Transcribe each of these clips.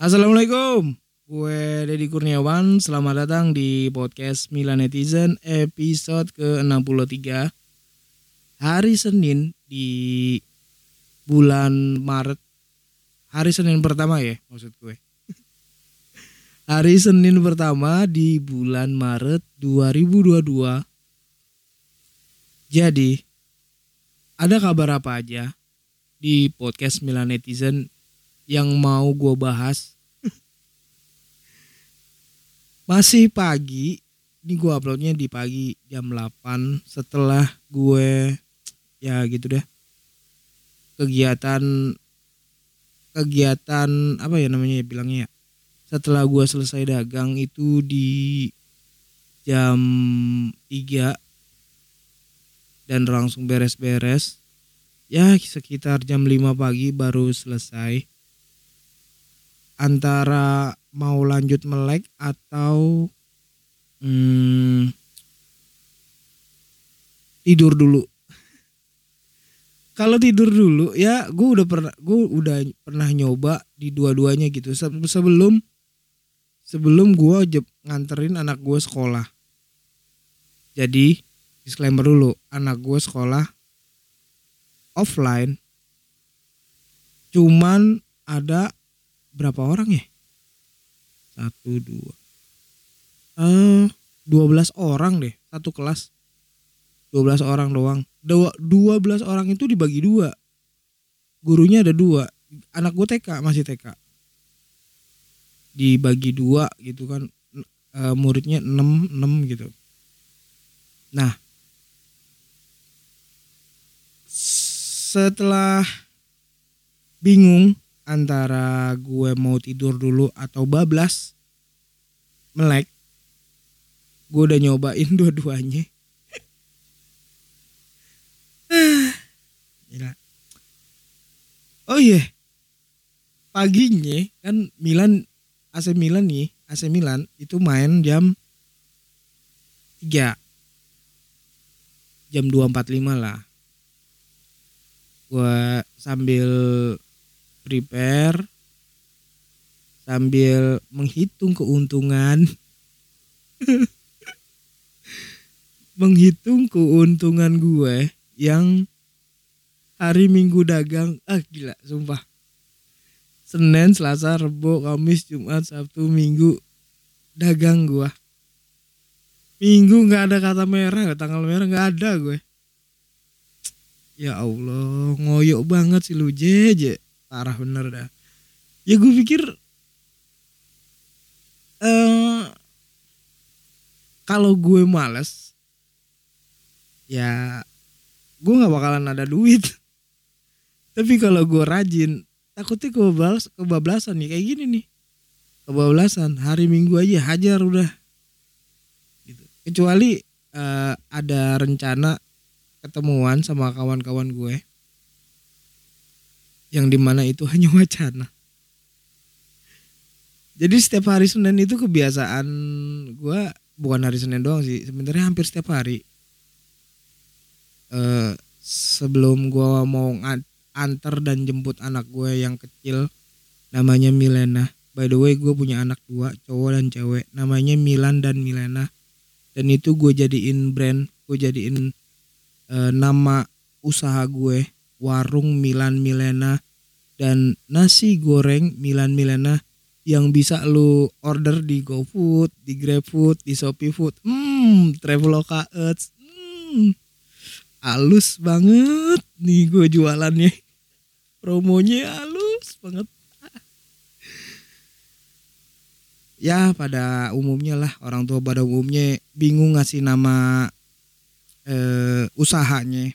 Assalamualaikum, gue Deddy Kurniawan. Selamat datang di podcast Milan Netizen episode ke-63. Hari Senin di bulan Maret. Hari Senin pertama ya maksud gue. Hari Senin pertama di bulan Maret 2022 Jadi ada kabar apa aja di podcast Milan Netizen yang mau gue bahas. Masih pagi. Ini gue uploadnya di pagi jam 8 setelah gue ya gitu deh. Kegiatan kegiatan apa ya namanya ya bilangnya ya. Setelah gue selesai dagang itu di jam 3 dan langsung beres-beres. Ya sekitar jam 5 pagi baru selesai antara mau lanjut melek atau hmm, tidur dulu. Kalau tidur dulu ya gue udah pernah gue udah pernah nyoba di dua-duanya gitu sebelum sebelum gue nganterin anak gue sekolah. Jadi disclaimer dulu anak gue sekolah offline cuman ada berapa orang ya? Satu dua, eh dua belas orang deh satu kelas. Dua belas orang doang. Dua dua belas orang itu dibagi dua. Gurunya ada dua. Anak gue TK masih TK. Dibagi dua gitu kan. E, muridnya enam enam gitu. Nah, setelah bingung antara gue mau tidur dulu atau bablas melek gue udah nyobain dua-duanya. Oh iya yeah. paginya kan Milan AC Milan nih AC Milan itu main jam 3 jam 2.45 lah. Gue sambil prepare sambil menghitung keuntungan. Menghitung keuntungan gue yang hari minggu dagang. Ah gila sumpah. Senin, Selasa, Rebo, Kamis, Jumat, Sabtu, Minggu dagang gue. Minggu nggak ada kata merah, tanggal merah nggak ada gue. Ya Allah, ngoyok banget sih lu jeje parah bener dah. Ya gue pikir uh, kalau gue males ya gue nggak bakalan ada duit. Tapi kalau gue rajin takutnya kebablas kebablasan nih kayak gini nih. Kebablasan hari minggu aja hajar udah. Gitu. Kecuali uh, ada rencana ketemuan sama kawan-kawan gue yang di mana itu hanya wacana. Jadi setiap hari Senin itu kebiasaan gue bukan hari Senin doang sih, sebenarnya hampir setiap hari. Uh, sebelum gue mau antar dan jemput anak gue yang kecil, namanya Milena. By the way, gue punya anak dua, cowok dan cewek, namanya Milan dan Milena. Dan itu gue jadiin brand, gue jadiin uh, nama usaha gue warung Milan Milena dan nasi goreng Milan Milena yang bisa lu order di GoFood, di GrabFood, di Shopee Food. Hmm, Traveloka Earth. Hmm. Halus banget nih gue jualannya. Promonya halus banget. Ya pada umumnya lah orang tua pada umumnya bingung ngasih nama eh, usahanya.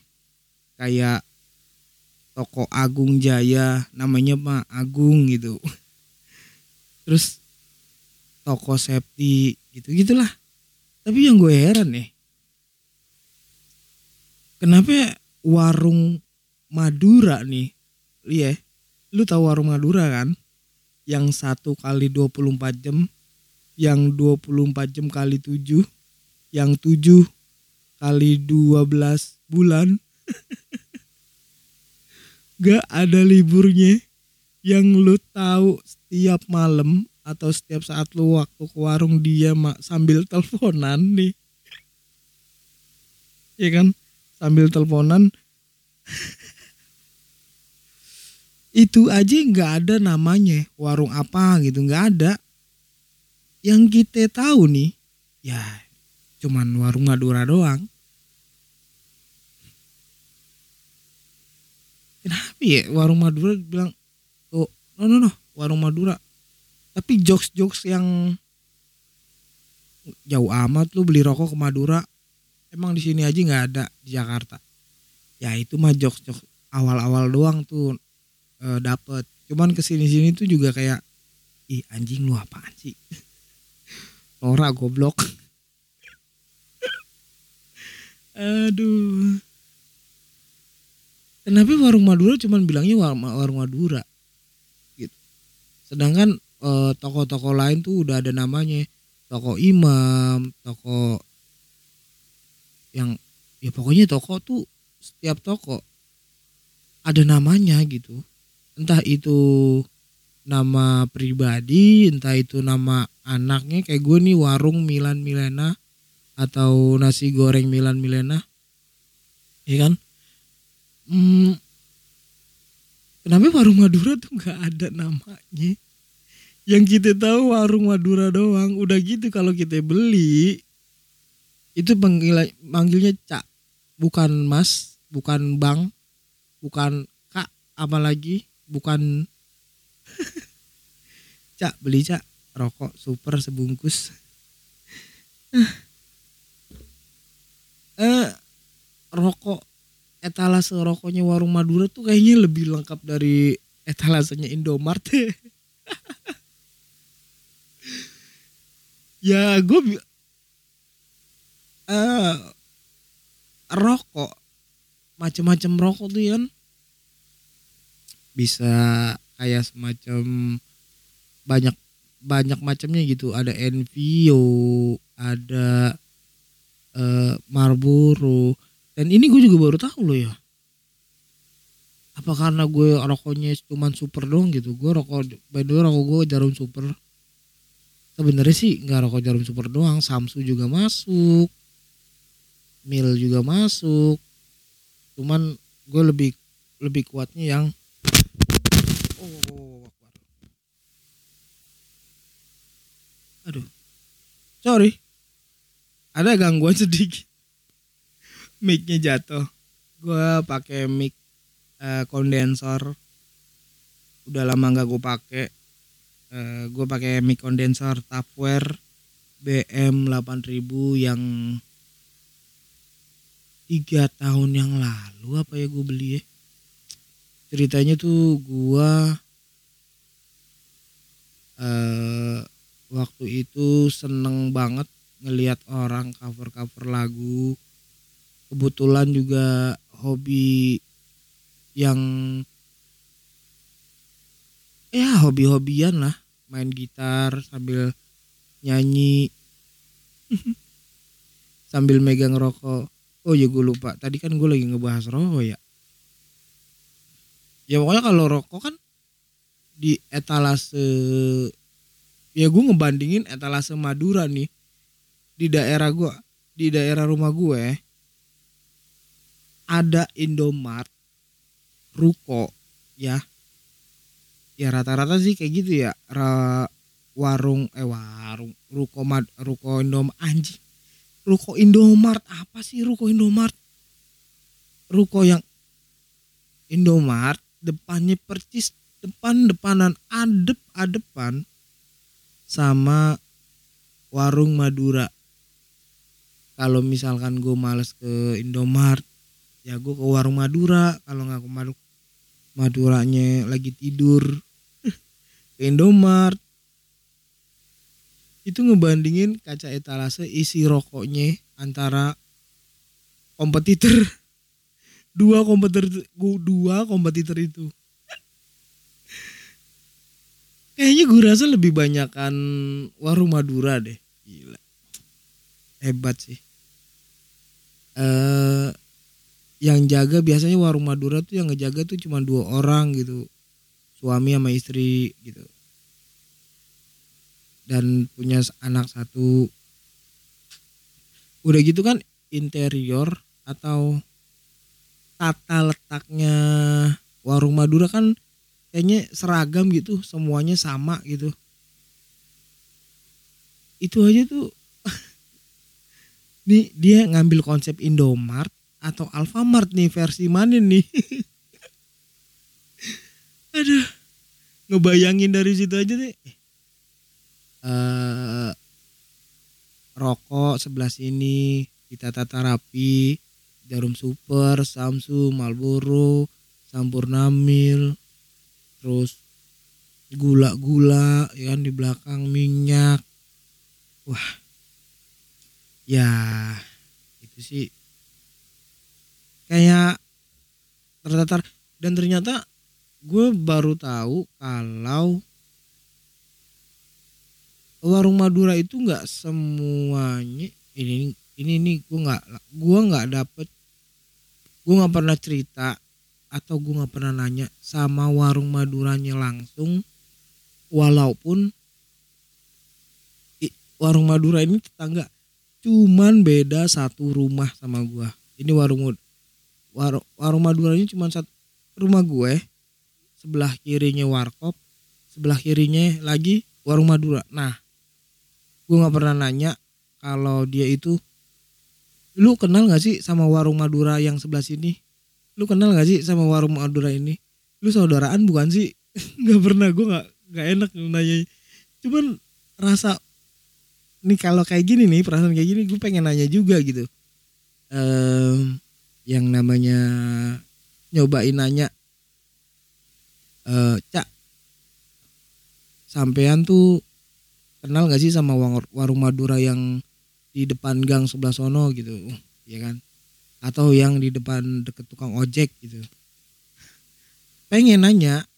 Kayak toko Agung Jaya namanya mah Agung gitu. Terus toko Septi gitu gitulah tapi yang gue heran nih kenapa warung Madura nih iya lu tahu warung Madura kan? Yang satu kali 24 jam yang 24 jam kali 7 yang 7 kali 12 bulan gak ada liburnya. Yang lu tahu setiap malam atau setiap saat lu waktu ke warung dia mak sambil teleponan nih. Ya kan? Sambil teleponan. Itu aja nggak ada namanya. Warung apa gitu nggak ada. Yang kita tahu nih ya cuman warung Madura doang kenapa ya warung Madura bilang oh no no no warung Madura. Tapi jokes jokes yang jauh amat lu beli rokok ke Madura emang di sini aja nggak ada di Jakarta. Ya itu mah jokes jokes awal-awal doang tuh e, dapet. Cuman ke sini sini tuh juga kayak ih anjing lu apaan sih? Nora goblok. Aduh kenapa warung Madura cuman bilangnya warung Madura? Gitu. Sedangkan eh, toko-toko lain tuh udah ada namanya. Toko imam toko yang ya pokoknya toko tuh setiap toko ada namanya gitu. Entah itu nama pribadi entah itu nama anaknya. Kayak gue nih warung Milan Milena atau nasi goreng Milan Milena. Ya kan hmm, kenapa warung Madura tuh nggak ada namanya? Yang kita tahu warung Madura doang. Udah gitu kalau kita beli itu panggil manggilnya cak. Bukan mas bukan bang bukan kak apalagi bukan cak. Beli cak. Rokok super sebungkus. Eh rokok etalase rokoknya warung Madura tuh kayaknya lebih lengkap dari etalasenya Indomart. Ya gue uh, rokok. Macam-macam rokok tuh kan bisa kayak semacam banyak banyak macamnya gitu. Ada Envio ada uh, Marlboro dan ini gue juga baru tahu loh ya. Apa karena gue rokoknya cuman super dong gitu? Gue rokok by the way rokok gue jarum super. Sebenarnya sih nggak rokok jarum super doang Samsu juga masuk Mil juga masuk. Cuman gue lebih lebih kuatnya yang oh, aduh. Sorry. Ada gangguan sedikit micnya jatuh. Gue pakai mic uh, kondensor udah lama nggak gue pakai. Uh, gue pakai mic kondensor Tupperware BM 8000 yang tiga tahun yang lalu apa ya gue beli ya. Ceritanya tuh gue uh, waktu itu seneng banget ngelihat orang cover cover lagu kebetulan juga hobi yang ya hobi-hobian lah. Main gitar sambil nyanyi. Sambil megang rokok. Oh ya gue lupa. Tadi kan gue lagi ngebahas rokok ya? Ya pokoknya kalau rokok kan di etalase ya gue ngebandingin etalase Madura nih. Di daerah gue di daerah rumah gue ada Indomart ruko ya. Ya rata-rata sih kayak gitu ya. Ra, warung eh warung ruko mad ruko Indom anjing. Ruko Indomart apa sih ruko Indomart ruko yang Indomart depannya percis depan depanan adep adepan sama warung Madura. Kalau misalkan gue males ke Indomart ya gue ke warung Madura. Kalau nggak ke Madura Maduranya lagi tidur ke Indomart itu ngebandingin kaca etalase isi rokoknya antara kompetitor dua kompetitor dua kompetitor itu. Kayaknya gue rasa lebih banyakan warung Madura deh. Gila. Hebat sih. Eh yang jaga biasanya warung Madura tuh yang ngejaga tuh cuma dua orang gitu. Suami sama istri gitu. Dan punya anak satu. Udah gitu kan interior atau tata letaknya warung Madura kan kayaknya seragam gitu semuanya sama gitu. Itu aja tuh. Nih dia ngambil konsep Indomart atau Alfamart nih versi mana nih? Aduh ngebayangin dari situ aja deh. Uh, rokok sebelah sini kita tata rapi jarum super samsu malboro sampurnamil terus gula-gula ya kan di belakang minyak. Wah ya itu sih kayak tertatar dan ternyata gue baru tahu kalau warung Madura itu nggak semuanya ini ini ini gue nggak gue nggak dapet gue nggak pernah cerita atau gue nggak pernah nanya sama warung Maduranya langsung walaupun warung Madura ini tetangga. Cuman beda satu rumah sama gue ini warung warung warung Madura ini cuma satu rumah gue sebelah kirinya warkop sebelah kirinya lagi warung Madura. Nah gue nggak pernah nanya kalau dia itu lu kenal gak sih sama warung Madura yang sebelah sini? Lu kenal gak sih sama warung Madura ini? Lu saudaraan bukan sih? Nggak pernah gue nggak nggak enak nanya. Cuman rasa nih kalau kayak gini nih perasaan kayak gini gue pengen nanya juga gitu yang namanya nyobain nanya uh, cak sampean tuh kenal gak sih sama warung Madura yang di depan gang sebelah sono gitu? Ya kan? Atau yang di depan deket tukang ojek gitu. Pengen nanya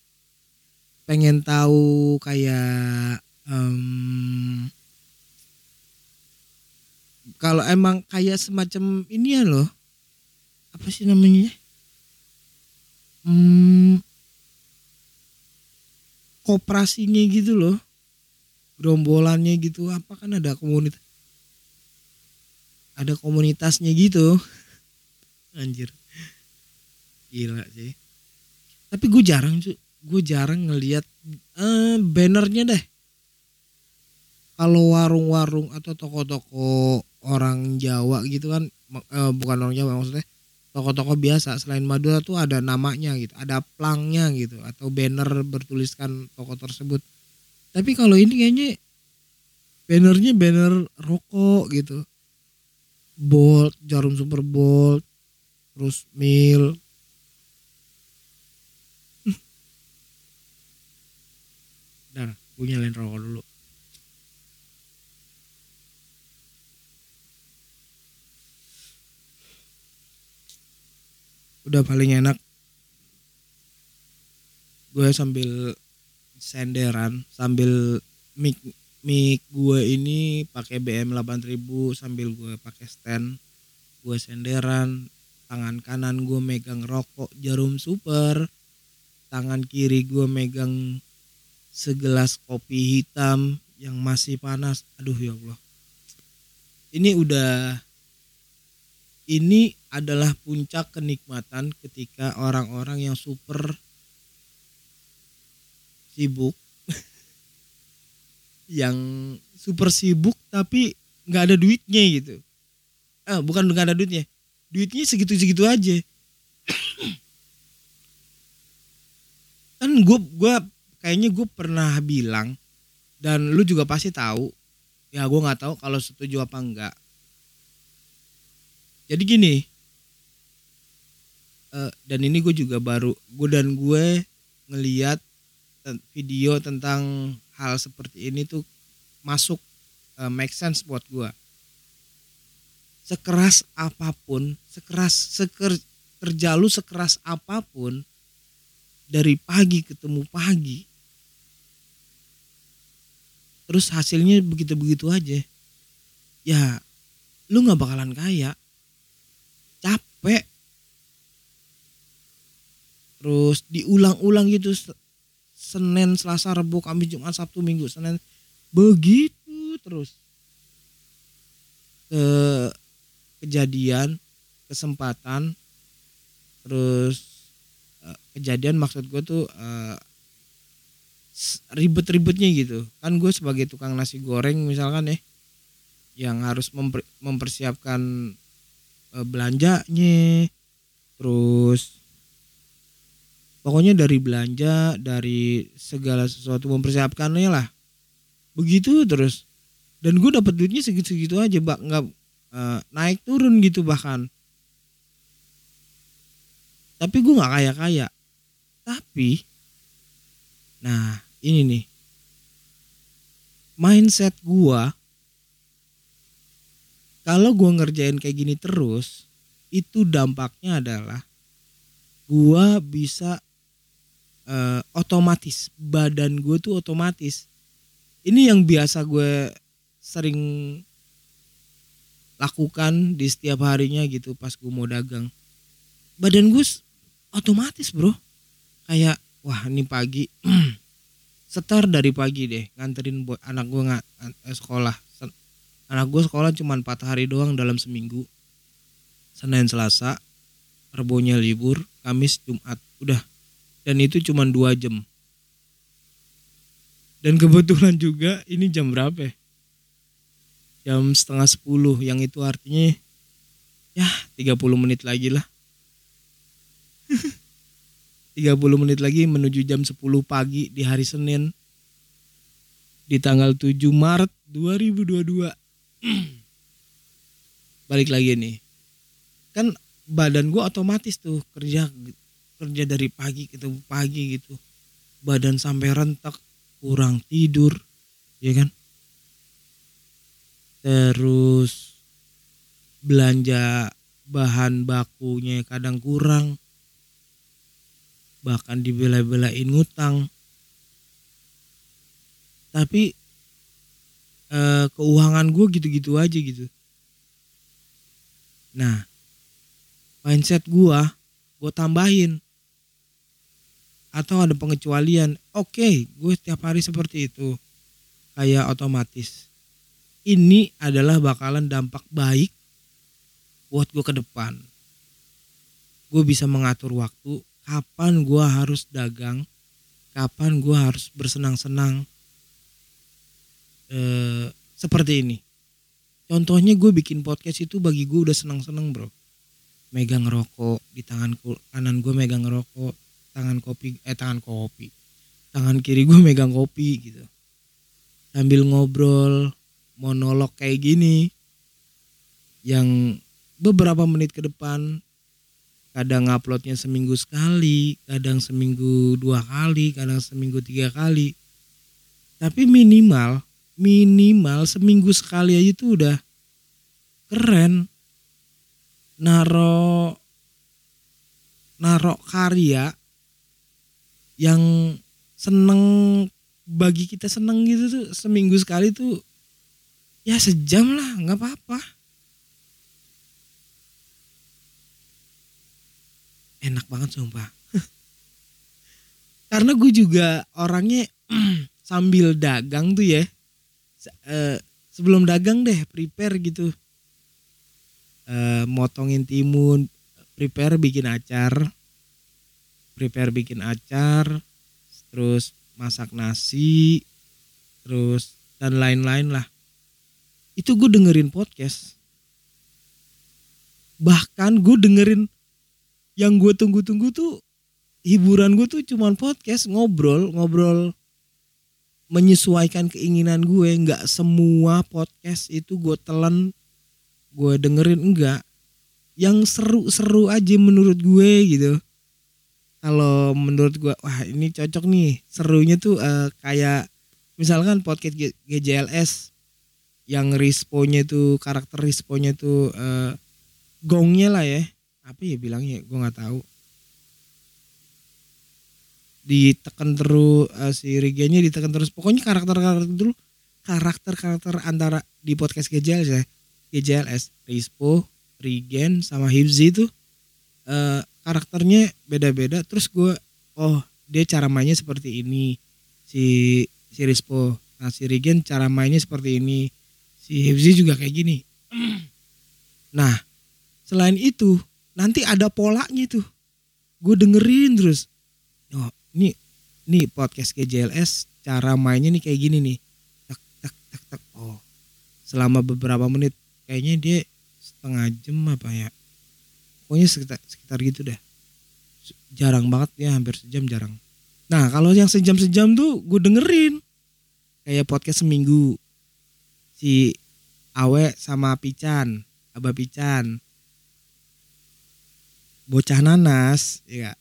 pengen tahu kayak um, kalau emang kayak semacam ini ya loh apa sih namanya? Hmm, koperasinya gitu loh. Gerombolannya gitu. Apa kan ada komunitas? Ada komunitasnya gitu. Anjir. Gila sih. Tapi gue jarang gue jarang ngelihat uh, bannernya deh. Kalau warung-warung atau toko-toko orang Jawa gitu kan uh, bukan orang Jawa maksudnya toko-toko biasa selain Madura tuh ada namanya gitu ada plangnya gitu atau banner bertuliskan toko tersebut. Tapi kalau ini kayaknya bannernya banner rokok gitu. Bolt jarum super bolt terus mil. Bentar, gue nyalain rokok dulu. Udah paling enak. Gue sambil senderan sambil mic mic gue ini pakai BM 8000 sambil gue pakai stand gue senderan tangan kanan gue megang rokok jarum super tangan kiri gue megang segelas kopi hitam yang masih panas aduh ya Allah ini udah ini adalah puncak kenikmatan ketika orang-orang yang super sibuk yang super sibuk tapi nggak ada duitnya gitu. Ah bukan nggak ada duitnya. Duitnya segitu segitu aja. Kan gue gue kayaknya gue pernah bilang dan lu juga pasti tahu ya gue nggak tahu kalau setuju apa enggak jadi gini uh, dan ini gue juga baru gue dan gue ngeliat video tentang hal seperti ini tuh masuk uh, make sense buat gue sekeras apa pun sekeras seker kerja lu sekeras apa pun dari pagi ketemu pagi terus hasilnya begitu-begitu aja ya lu nggak bakalan kaya capek terus diulang-ulang gitu Senin, Selasa, Rabu, Kamis, Jumat, Sabtu, Minggu, Senin. Begitu terus. Ke kejadian kesempatan terus uh, kejadian maksud gue tuh uh, ribet-ribetnya gitu. Kan gue sebagai tukang nasi goreng misalkan ya yang harus memper, mempersiapkan uh, belanjanya terus pokoknya dari belanja dari segala sesuatu mempersiapkannya lah. Begitu terus. Dan gue dapat duitnya segitu-segitu aja bak nggak uh, naik turun gitu bahkan. Tapi gue nggak kaya kaya tapi nah ini nih. Mindset gua kalau gua ngerjain kayak gini terus itu dampaknya adalah gua bisa uh, otomatis badan gue tuh otomatis. Ini yang biasa gue sering lakukan di setiap harinya gitu pas gue mau dagang. Badan gue otomatis bro. Kayak wah ini pagi setar dari pagi deh nganterin anak gue nggak eh, sekolah anak gue sekolah cuma empat hari doang dalam seminggu. Senin selasa rebonya libur kamis jumat. Udah. Dan itu cuma dua jam. Dan kebetulan juga ini jam berapa ya? jam setengah sepuluh yang itu artinya ya 30 menit lagi lah. 30 menit lagi menuju jam 10 pagi di hari Senin. Di tanggal 7 Maret 2022 balik lagi nih. Kan badan gue otomatis tuh kerja kerja dari pagi ke pagi gitu. Badan sampai rentak kurang tidur ya kan? Terus belanja bahan bakunya kadang kurang. Bahkan dibela-belain ngutang. Tapi eh, keuangan gue gitu-gitu aja gitu. Nah mindset gue gue tambahin. Atau ada pengecualian oke okay, gue setiap hari seperti itu. Kayak otomatis. Ini adalah bakalan dampak baik buat gue ke depan. Gue bisa mengatur waktu kapan gue harus dagang, kapan gue harus bersenang-senang seperti ini. Contohnya gue bikin podcast itu bagi gue udah senang-senang bro. Megang rokok di tangan kanan gue megang rokok, tangan kopi eh tangan kopi, tangan kiri gue megang kopi gitu. Sambil ngobrol, monolog kayak gini, yang beberapa menit ke depan kadang uploadnya seminggu sekali kadang seminggu dua kali kadang seminggu tiga kali tapi minimal minimal seminggu sekali aja itu udah keren. Naro naro karya yang seneng bagi kita seneng gitu tuh seminggu sekali tuh ya sejam lah nggak apa-apa. Enak banget sumpah. Karena gue juga orangnya sambil dagang tuh ya uh, sebelum dagang deh prepare gitu. Uh, motongin timun prepare bikin acar. Prepare bikin acar terus masak nasi terus dan lain-lain lah. Itu gue dengerin podcast. Bahkan gue dengerin yang gue tunggu-tunggu tuh hiburan gue tuh cuman podcast ngobrol ngobrol menyesuaikan keinginan gue. Nggak semua podcast itu gue telan gue dengerin enggak. Yang seru-seru aja menurut gue gitu. Kalau menurut gue wah ini cocok nih. Serunya tuh uh, kayak misalkan podcast GJLS yang responnya tuh karakter responnya tuh uh, gongnya lah ya. Apa ya bilangnya? Gue nggak tahu ditekan terus uh, si Rigennya ditekan terus pokoknya karakter karakter dulu karakter karakter antara di podcast GJLS ya GJLS Rispo Regen sama Hibzi itu uh, karakternya beda-beda terus gue oh dia cara mainnya seperti ini si si Rispo Nah si Regen cara mainnya seperti ini. Si Hifzi juga kayak gini. Nah selain itu nanti ada polanya tuh. Gue dengerin terus. Ini nih podcast GJLS cara mainnya nih kayak gini nih. Tak tak tak tak. Oh selama beberapa menit kayaknya dia setengah jam apa ya. Pokoknya sekitar, sekitar gitu deh. Jarang banget ya hampir sejam jarang. Nah kalau yang sejam-sejam tuh gue dengerin kayak podcast seminggu si Awe sama Pican, Abah Pican, bocah nanas, ya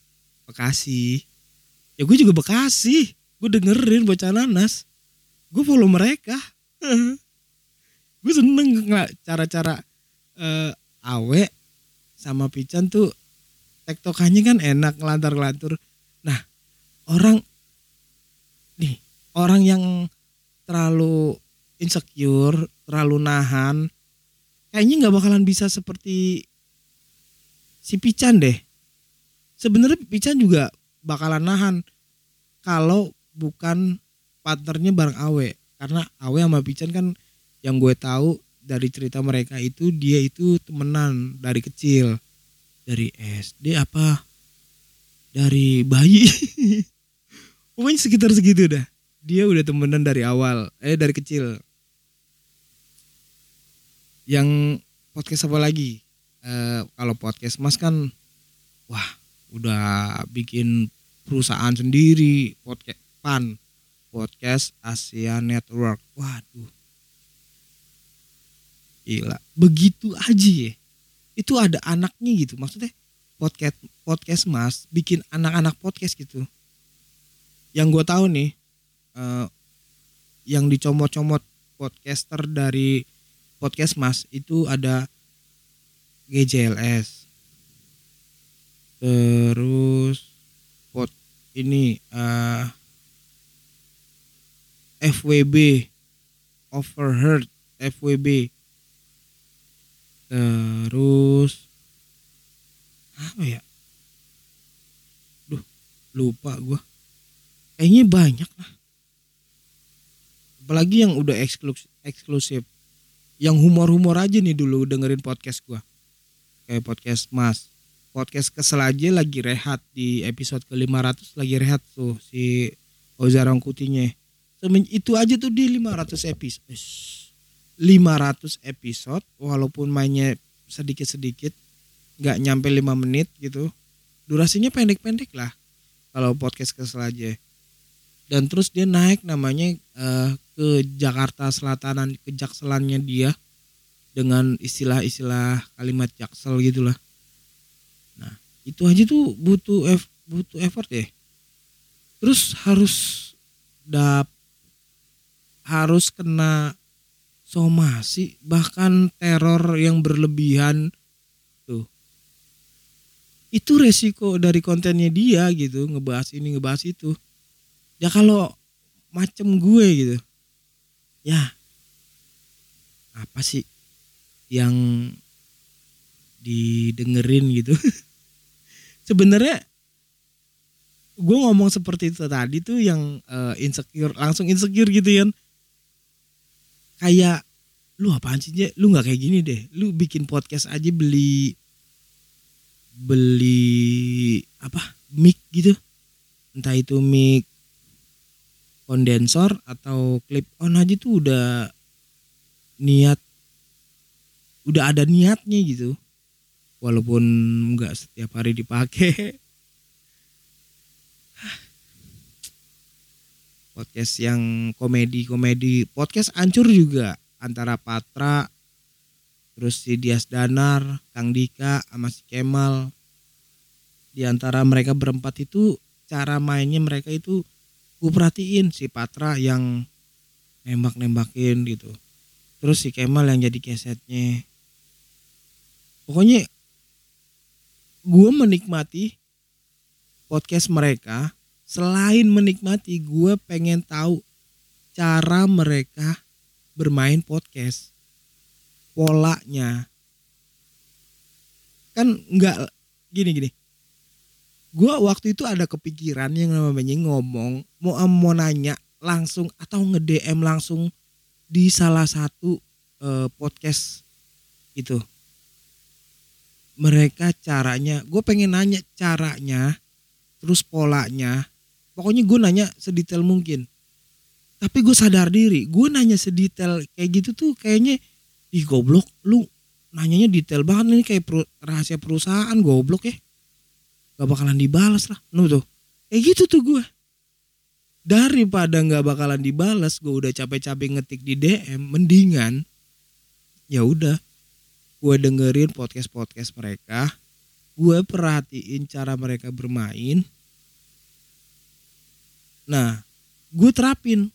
Bekasi. Ya gue juga Bekasi, gue dengerin bocah nanas, gue follow mereka. gue seneng nggak cara-cara uh, Awe sama Pican tuh tektokannya kan enak ngelantar-ngelantur. Nah orang nih orang yang terlalu insecure, terlalu nahan, kayaknya nggak bakalan bisa seperti si Pican deh. Sebenarnya Pican juga bakalan nahan kalau bukan partnernya bareng Awe. Karena Awe sama Pican kan yang gue tahu dari cerita mereka itu dia itu temenan dari kecil. Dari SD apa? Dari bayi. Pokoknya sekitar segitu dah dia udah temenan dari awal eh dari kecil yang podcast apa lagi eh, kalau podcast mas kan wah udah bikin perusahaan sendiri podcast pan podcast Asia Network. Waduh. Gila. Begitu aja ya. Itu ada anaknya gitu maksudnya podcast podcast mas bikin anak-anak podcast gitu. Yang gue tahu nih uh, yang dicomot-comot podcaster dari podcast mas itu ada GJLS terus pot ini uh, eh, FWB overheard FWB terus apa ya? Duh lupa gua. Kayaknya banyak lah. Apalagi yang udah eksklusif, eksklusif. Yang humor-humor aja nih dulu dengerin podcast gua. Kayak podcast Mas podcast kesel aja lagi rehat di episode ke 500 lagi rehat tuh si Ozarong Kutinya itu aja tuh di 500 episode. 500 episode walaupun mainnya sedikit-sedikit nggak nyampe 5 menit gitu. Durasinya pendek-pendek lah kalau podcast kesel aja. Dan terus dia naik namanya uh, ke Jakarta Selatanan ke Jakselannya dia dengan istilah-istilah kalimat jaksel gitulah itu aja tuh butuh eff, butuh effort ya. Terus harus dap harus kena somasi bahkan teror yang berlebihan. Tuh. Itu resiko dari kontennya dia gitu ngebahas ini ngebahas itu. Ya kalau macem gue gitu. Ya apa sih yang didengerin gitu sebenarnya gue ngomong seperti itu tadi tuh yang uh, insecure langsung insecure gitu kan kayak lu apaan sih lu nggak kayak gini deh. Lu bikin podcast aja beli beli apa mic gitu. Entah itu mic kondensor atau clip on aja tuh udah niat udah ada niatnya gitu walaupun nggak setiap hari dipakai podcast yang komedi komedi. Podcast ancur juga antara Patra terus si Dias Danar Kang Dika sama si Kemal. Di antara mereka berempat itu cara mainnya mereka itu gue perhatiin si Patra yang nembak-nembakin gitu. Terus si Kemal yang jadi kesetnya. Pokoknya gue menikmati podcast mereka selain menikmati gue pengen tahu cara mereka bermain podcast. Polanya. Kan nggak gini gini. Gue waktu itu ada kepikiran yang namanya ngomong mau mau nanya langsung atau nge DM langsung di salah satu uh, podcast itu mereka caranya gue pengen nanya caranya terus polanya. Pokoknya gue nanya sedetail mungkin. Tapi gue sadar diri gue nanya sedetail kayak gitu tuh kayaknya ih goblok lu nanyanya detail banget nih kayak per, rahasia perusahaan goblok ya. Gak bakalan dibalas lah nu tuh. Kayak gitu tuh gue daripada nggak bakalan dibalas gue udah capek-capek ngetik di DM mendingan ya udah gue dengerin podcast podcast mereka gue perhatiin cara mereka bermain. Nah gue terapin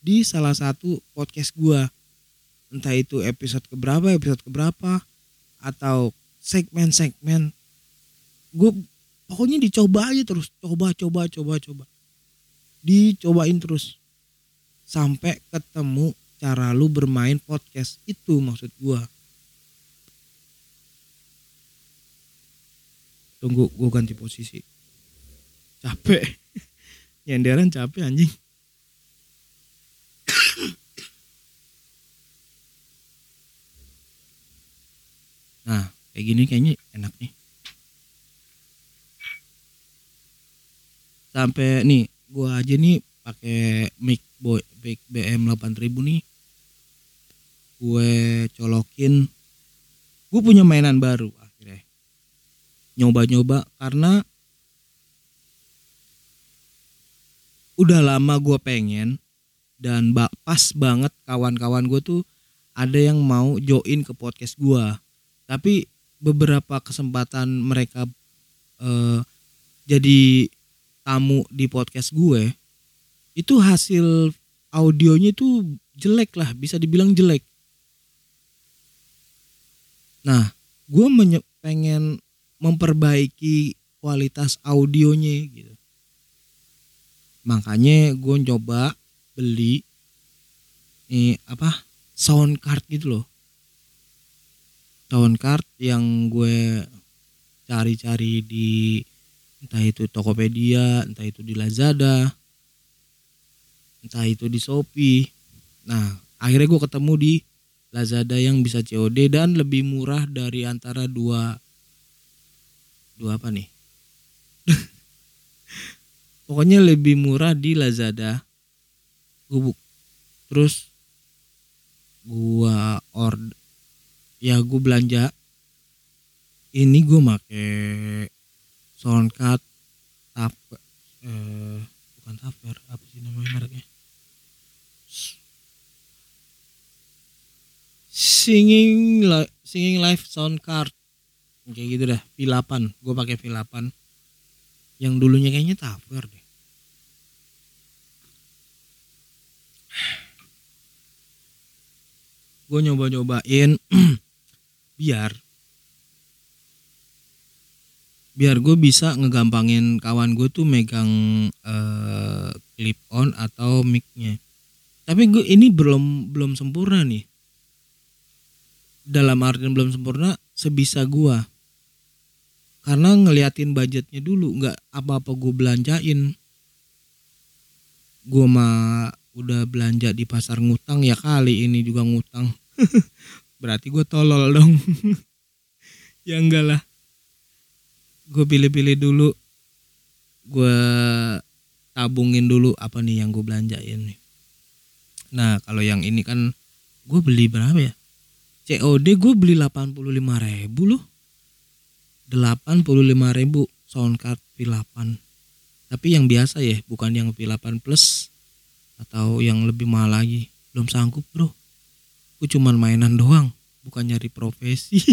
di salah satu podcast gue entah itu episode keberapa episode keberapa atau segmen-segmen. Gue pokoknya dicoba aja terus. Coba coba coba coba. Dicobain terus. Sampai ketemu cara lu bermain podcast. Itu maksud gue tunggu gue ganti posisi. Capek. Nyenderan capek anjing. Nah kayak gini kayaknya enak nih. Sampai nih gue aja nih pakai mic boy mic BM 8000 nih. Gue colokin. Gue punya mainan baru nyoba-nyoba karena udah lama gue pengen dan pas banget kawan-kawan gue tuh ada yang mau join ke podcast gue tapi beberapa kesempatan mereka uh, jadi tamu di podcast gue itu hasil audionya itu jelek lah bisa dibilang jelek. Nah gue pengen memperbaiki kualitas audionya gitu. Makanya gue coba beli ini apa sound card gitu loh. Sound card yang gue cari-cari di entah itu Tokopedia, entah itu di Lazada, entah itu di Shopee. Nah, akhirnya gue ketemu di Lazada yang bisa COD dan lebih murah dari antara dua dua apa nih? Pokoknya lebih murah di Lazada. Gubuk terus gua order ya gua belanja. Ini gua make soundcard tap eh, bukan taper apa sih namanya mereknya? Singing singing live sound card kayak gitu dah V8 gue pakai V8 yang dulunya kayaknya Tupper deh. Gue nyoba-nyobain biar biar gue bisa ngegampangin kawan gue tuh megang uh, clip on atau micnya. Tapi gue ini belum belum sempurna nih. Dalam artian belum sempurna sebisa gue karena ngeliatin budgetnya dulu nggak apa-apa gue belanjain. Gue mah udah belanja di pasar ngutang ya kali ini juga ngutang. Berarti gue tolol dong. Ya enggak lah. Gue pilih-pilih dulu. Gue tabungin dulu apa nih yang gue belanjain nih. Nah kalau yang ini kan gue beli berapa ya? COD gue beli 85 ribu loh 85 ribu soundcard V8 tapi yang biasa ya bukan yang V8 plus atau yang lebih mahal lagi. Belum sanggup bro. Gue cuman mainan doang bukan nyari profesi.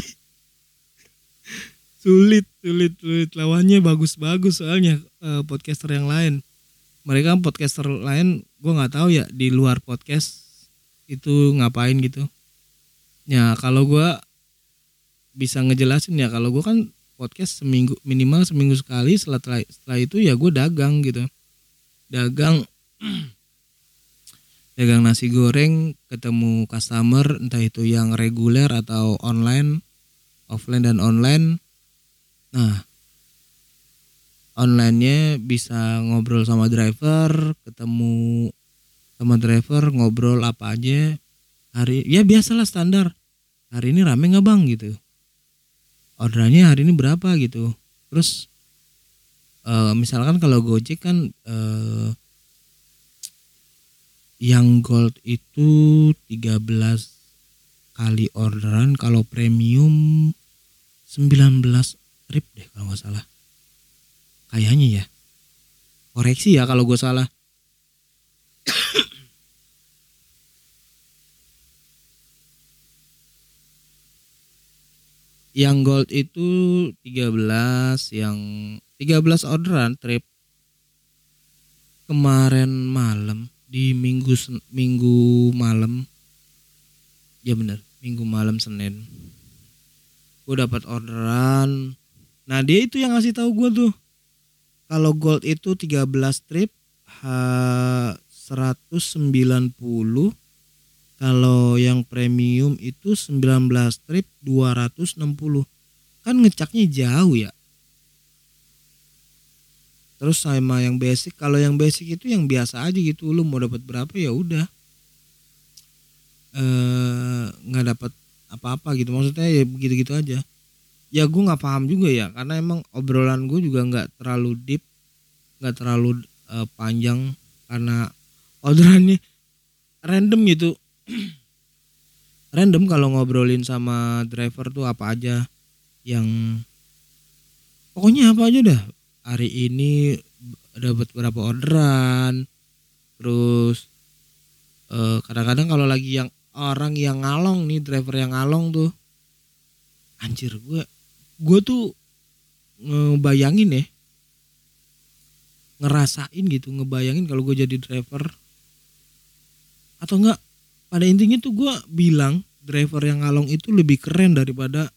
Sulit sulit sulit. Lawannya bagus-bagus soalnya uh, podcaster yang lain. Mereka podcaster lain gue nggak tahu ya di luar podcast itu ngapain gitu. Ya kalau gue bisa ngejelasin ya kalau gue kan podcast seminggu minimal seminggu sekali. Setelah setelah itu ya gue dagang gitu. Dagang dagang nasi goreng ketemu customer entah itu yang reguler atau online offline dan online. Nah onlinenya bisa ngobrol sama driver ketemu sama driver ngobrol apa aja. Hari ya biasalah standar. Hari ini rame nggak bang? Gitu orderannya hari ini berapa gitu. Terus uh, misalkan kalau Gojek kan uh, yang gold itu 13 kali orderan kalau premium 19 trip deh kalau nggak salah. Kayaknya ya. Koreksi ya kalau gue salah yang gold itu 13 yang 13 orderan trip kemarin malam di minggu minggu malam. Ya bener minggu malam senin. Gue dapat orderan. Nah dia itu yang ngasih tahu gue tuh. Kalau gold itu 13 trip ha, 190 kalau yang premium itu 19 trip 260. Kan ngecaknya jauh ya. Terus sama yang basic, kalau yang basic itu yang biasa aja gitu, lu mau dapat berapa ya udah. Eh nggak dapat apa-apa gitu. Maksudnya ya begitu-gitu aja. Ya gue nggak paham juga ya, karena emang obrolan gue juga nggak terlalu deep, nggak terlalu uh, panjang karena orderannya random gitu random kalau ngobrolin sama driver tuh apa aja yang pokoknya apa aja dah. Hari ini dapat berapa orderan terus eh, kadang-kadang kalau lagi yang orang yang ngalong nih driver yang ngalong tuh anjir gue gue tuh ngebayangin ya ngerasain gitu ngebayangin kalau gue jadi driver. Atau enggak pada intinya tuh gue bilang driver yang ngalong itu lebih keren daripada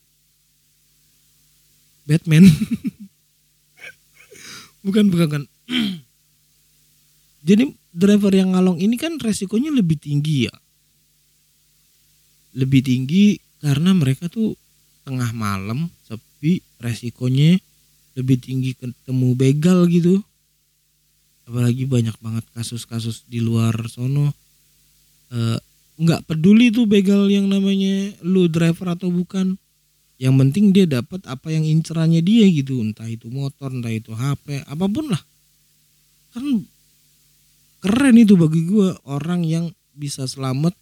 Batman. Bukan bukan kan jadi driver yang ngalong ini kan resikonya lebih tinggi ya. Lebih tinggi karena mereka tuh tengah malam sepi resikonya lebih tinggi ketemu begal gitu. Apalagi banyak banget kasus-kasus di luar sono. Uh, nggak peduli tuh begal yang namanya lu driver atau bukan. Yang penting dia dapat apa yang incerannya dia gitu. Entah itu motor entah itu HP apa pun lah. Kan keren itu bagi gue orang yang bisa selamat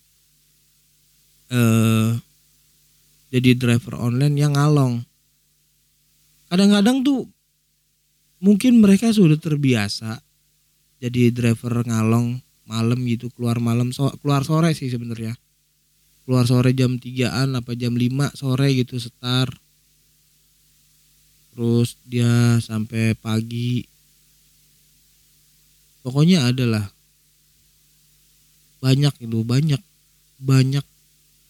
eh jadi driver online yang ngalong. Kadang-kadang tuh mungkin mereka sudah terbiasa jadi driver ngalong malam gitu keluar malam so, keluar sore sih sebenarnya. Keluar sore jam 3an apa jam 5 sore gitu setar. Terus dia sampai pagi. Pokoknya adalah banyak itu banyak banyak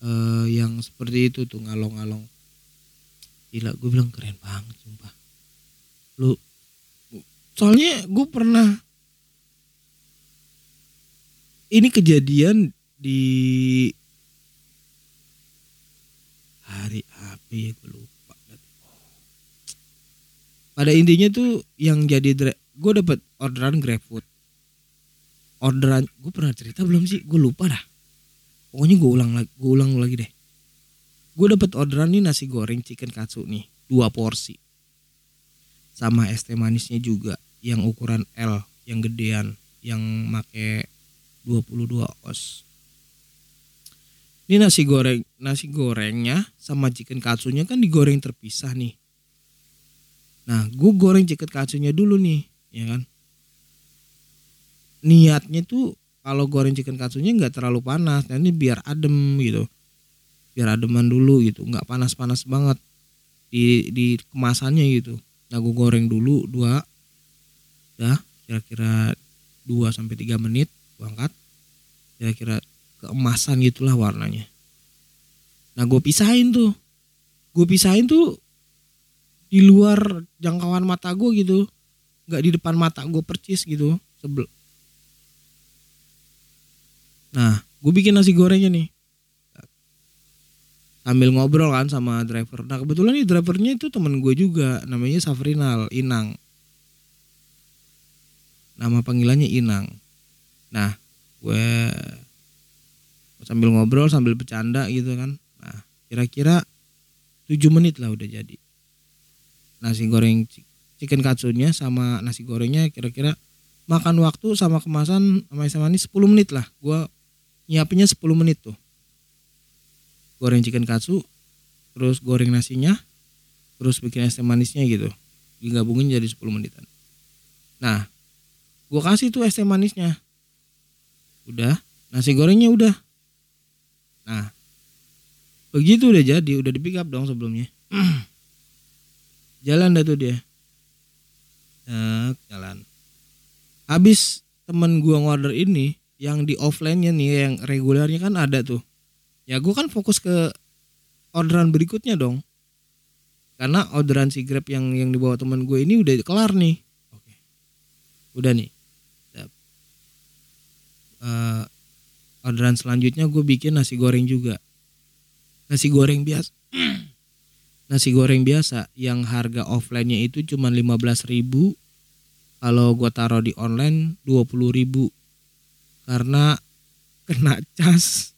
uh, yang seperti itu tuh ngalong-ngalong. Gila gue bilang keren banget sumpah. Lu soalnya gue pernah ini kejadian di hari apa ya gue lupa. Pada intinya tuh yang jadi gue dapat orderan GrabFood. Orderan gue pernah cerita belum sih? Gue lupa dah. Pokoknya gue ulang lagi gue ulang lagi deh. Gue dapat orderan nih nasi goreng chicken katsu nih dua porsi. Sama es teh manisnya juga yang ukuran L yang gedean yang make 22 os. Ini nasi goreng, nasi gorengnya sama chicken katsunya kan digoreng terpisah nih. Nah, gue goreng chicken katsunya dulu nih, ya kan. Niatnya tuh kalau goreng chicken katsunya nggak terlalu panas, nah ini biar adem gitu. Biar ademan dulu gitu, nggak panas-panas banget di di kemasannya gitu. Nah, gue goreng dulu dua, ya kira-kira 2 sampai tiga menit gue angkat kira-kira keemasan gitulah warnanya. Nah gue pisahin tuh. Gue pisahin tuh di luar jangkauan mata gue gitu. Nggak di depan mata gue percis gitu sebel. Nah gue bikin nasi gorengnya nih. Sambil ngobrol kan sama driver. Nah kebetulan nih drivernya itu temen gue juga namanya Safrinal Inang. Nama panggilannya Inang. Nah gue sambil ngobrol sambil bercanda gitu kan. Nah kira-kira 7 menit lah udah jadi. Nasi goreng chicken katsunya sama nasi gorengnya kira-kira makan waktu sama kemasan sama es manis 10 menit lah. Gue nyiapinnya 10 menit tuh. Goreng chicken katsu terus goreng nasinya terus bikin es manisnya gitu. Digabungin jadi 10 menitan. Nah gue kasih tuh es manisnya udah. Nasi gorengnya udah. Nah begitu udah jadi udah di pick up dong sebelumnya. Jalan dah tuh dia. Nah, jalan. Habis temen gua ngorder ini yang di offline-nya nih yang regulernya kan ada tuh. Ya gua kan fokus ke orderan berikutnya dong. Karena orderan si grab yang yang dibawa temen gue ini udah kelar nih. Oke. Udah nih uh, orderan selanjutnya gue bikin nasi goreng juga. Nasi goreng biasa nasi goreng biasa yang harga offline-nya itu cuma 15.000 kalau gue taruh di online 20.000 karena kena cas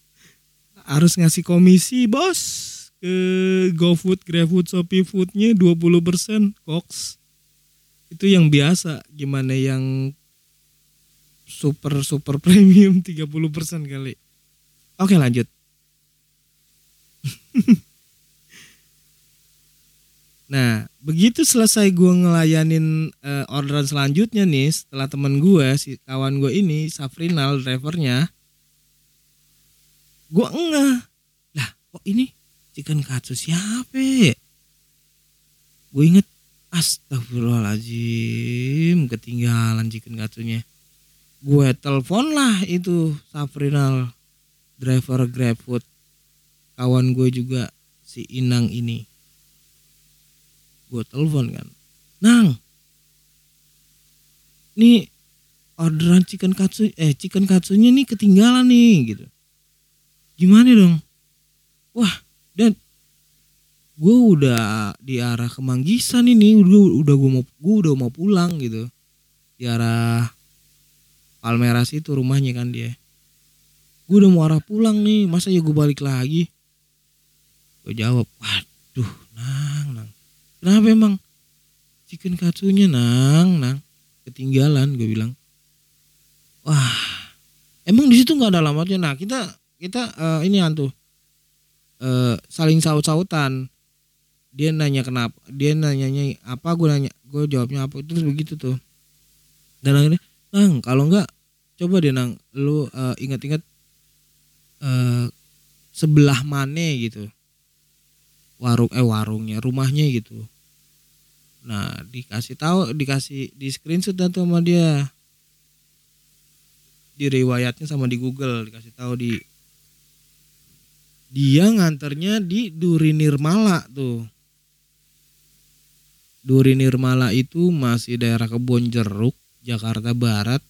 harus ngasih komisi bos. Ke GoFood, GrabFood, Shopee Foodnya 20% Cox. Itu yang biasa. Gimana yang super super premium 30% kali oke lanjut Nah, begitu selesai gue ngelayanin uh, orderan selanjutnya nih, setelah temen gue, si kawan gue ini, Safrinal, drivernya, gue enggak. Lah, kok ini chicken katsu siapa? Gue inget, astagfirullahaladzim, ketinggalan chicken katsunya. Gue telepon lah itu Safrinal, driver GrabFood, kawan gue juga si Inang ini. Gue telepon kan nang nih orderan chicken katsu eh chicken katsunya nih ketinggalan nih gitu. Gimana dong? Wah dan gue udah di arah kemanggisan ini udah udah gue mau gue udah mau pulang gitu. Di arah Palmeras itu rumahnya kan dia gue udah mau arah pulang nih masa ya gue balik lagi gue jawab waduh nang nang Kenapa emang? Chicken katsunya nang, nang. Ketinggalan gue bilang. Wah, emang di situ nggak ada alamatnya. Nah kita kita uh, ini antu uh, saling saut-sautan. Dia nanya kenapa, dia nanyanya apa, gue nanya, gue jawabnya apa, terus begitu tuh. Dan akhirnya, nang kalau nggak coba deh nang, lu uh, ingat-ingat uh, sebelah mana gitu. Warung eh warungnya rumahnya gitu. Nah dikasih tahu dikasih di screenshot tuh sama dia. Di riwayatnya sama di Google dikasih tahu di dia nganternya di Duri Nirmala tuh. Duri Nirmala itu masih daerah Kebon Jeruk Jakarta Barat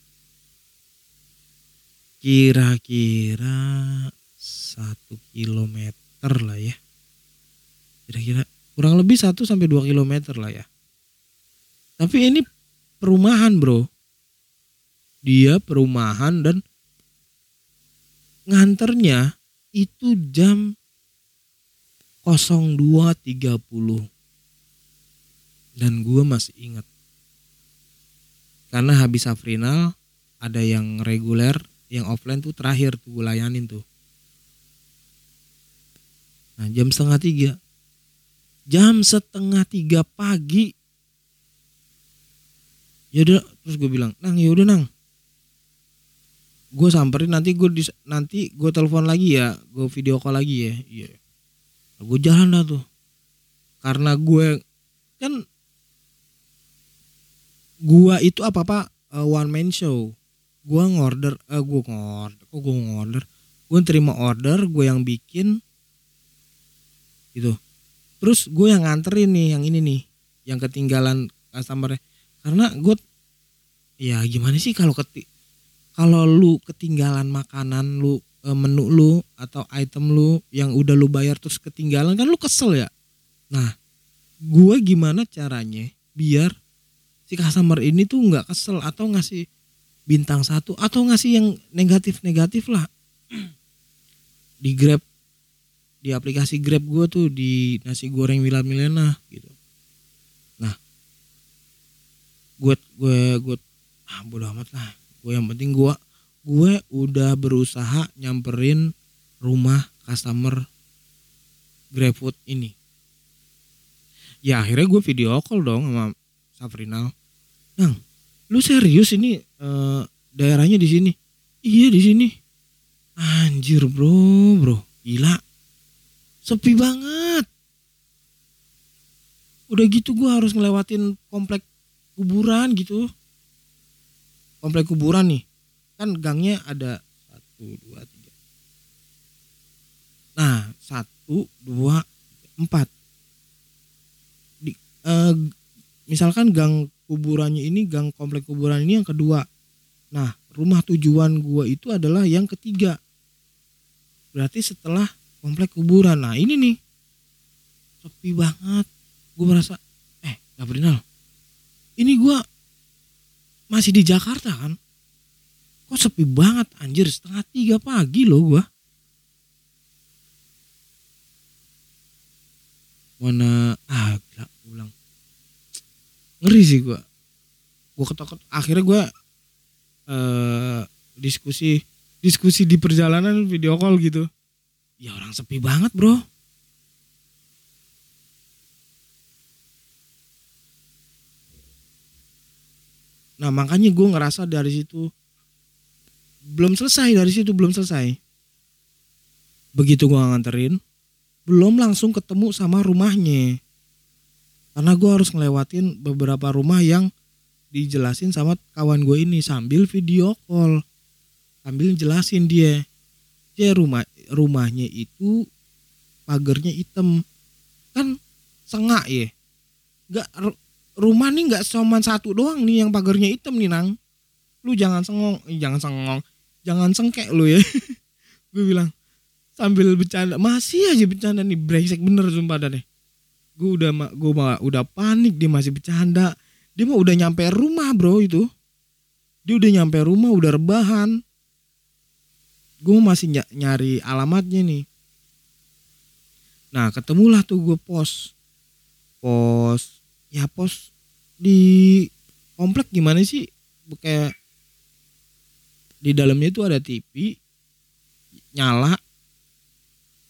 kira-kira satu kilometer lah ya kira-kira kurang lebih 1 sampai 2 km lah ya. Tapi ini perumahan, Bro. Dia perumahan dan nganternya itu jam 02.30. Dan gue masih ingat. Karena habis Afrinal ada yang reguler, yang offline tuh terakhir tuh gue layanin tuh. Nah jam setengah tiga. Jam setengah tiga pagi. Ya udah terus gue bilang nang ya udah nang. Gue samperin nanti gue nanti gue telepon lagi ya gue video call lagi ya. Iya. Gue jalan dah tuh. Karena gue kan gue itu apa apa uh, one man show. Gue ngorder uh, gue ngorder kok gue ngorder? Gue terima order gue yang bikin. Gitu. Terus gue yang nganterin nih yang ini nih yang ketinggalan customer karena gue ya gimana sih kalau keti kalau lu ketinggalan makanan lu e, menu lu atau item lu yang udah lu bayar terus ketinggalan kan lu kesel ya? Nah gue gimana caranya biar si customer ini tuh nggak kesel atau ngasih bintang satu atau ngasih yang negatif-negatif lah. Di Grab di aplikasi Grab gue tuh di nasi goreng Milan Milena gitu. Nah gue gue gue ah bodo amat lah. Gue yang penting gue gue udah berusaha nyamperin rumah customer GrabFood ini. Ya akhirnya gue video call dong sama Safrinal. Nang lu serius ini uh, daerahnya di sini? Iya di sini. Anjir bro bro. Gila. Sepi banget. Udah gitu gue harus ngelewatin komplek kuburan gitu. Komplek kuburan nih. Kan gangnya ada satu dua tiga. Nah satu dua empat. Di uh, misalkan gang kuburannya ini gang komplek kuburan ini yang kedua. Nah, rumah tujuan gua itu adalah yang ketiga. Berarti setelah komplek kuburan. Nah, ini nih. Sepi banget. Gue merasa eh, Gabriel. Ini gua masih di Jakarta kan? Kok sepi banget anjir setengah tiga pagi loh gua. Mana ah ulang ngeri sih gue gue ketok akhirnya gue uh, diskusi diskusi di perjalanan video call gitu. Ya orang sepi banget bro. Nah makanya gue ngerasa dari situ belum selesai dari situ belum selesai. Begitu gue nganterin belum langsung ketemu sama rumahnya karena gue harus ngelewatin beberapa rumah yang dijelasin sama kawan gue ini sambil video call sambil jelasin dia. Dia rumah rumahnya itu pagernya hitam. Kan sengak ya. Nggak rumah nih nggak cuma satu doang nih yang pagernya hitam nih nang. Lu jangan sengong eh, jangan sengong jangan sengkek lu ya. Gue bilang sambil bercanda masih aja bercanda nih brengsek bener sumpah deh gue udah gue udah panik dia masih bercanda. Dia mah udah nyampe rumah bro itu. Dia udah nyampe rumah udah rebahan. Gue masih ny nyari alamatnya nih. Nah ketemulah tuh gue pos. Pos ya pos di komplek gimana sih? Kayak di dalamnya itu ada TV nyala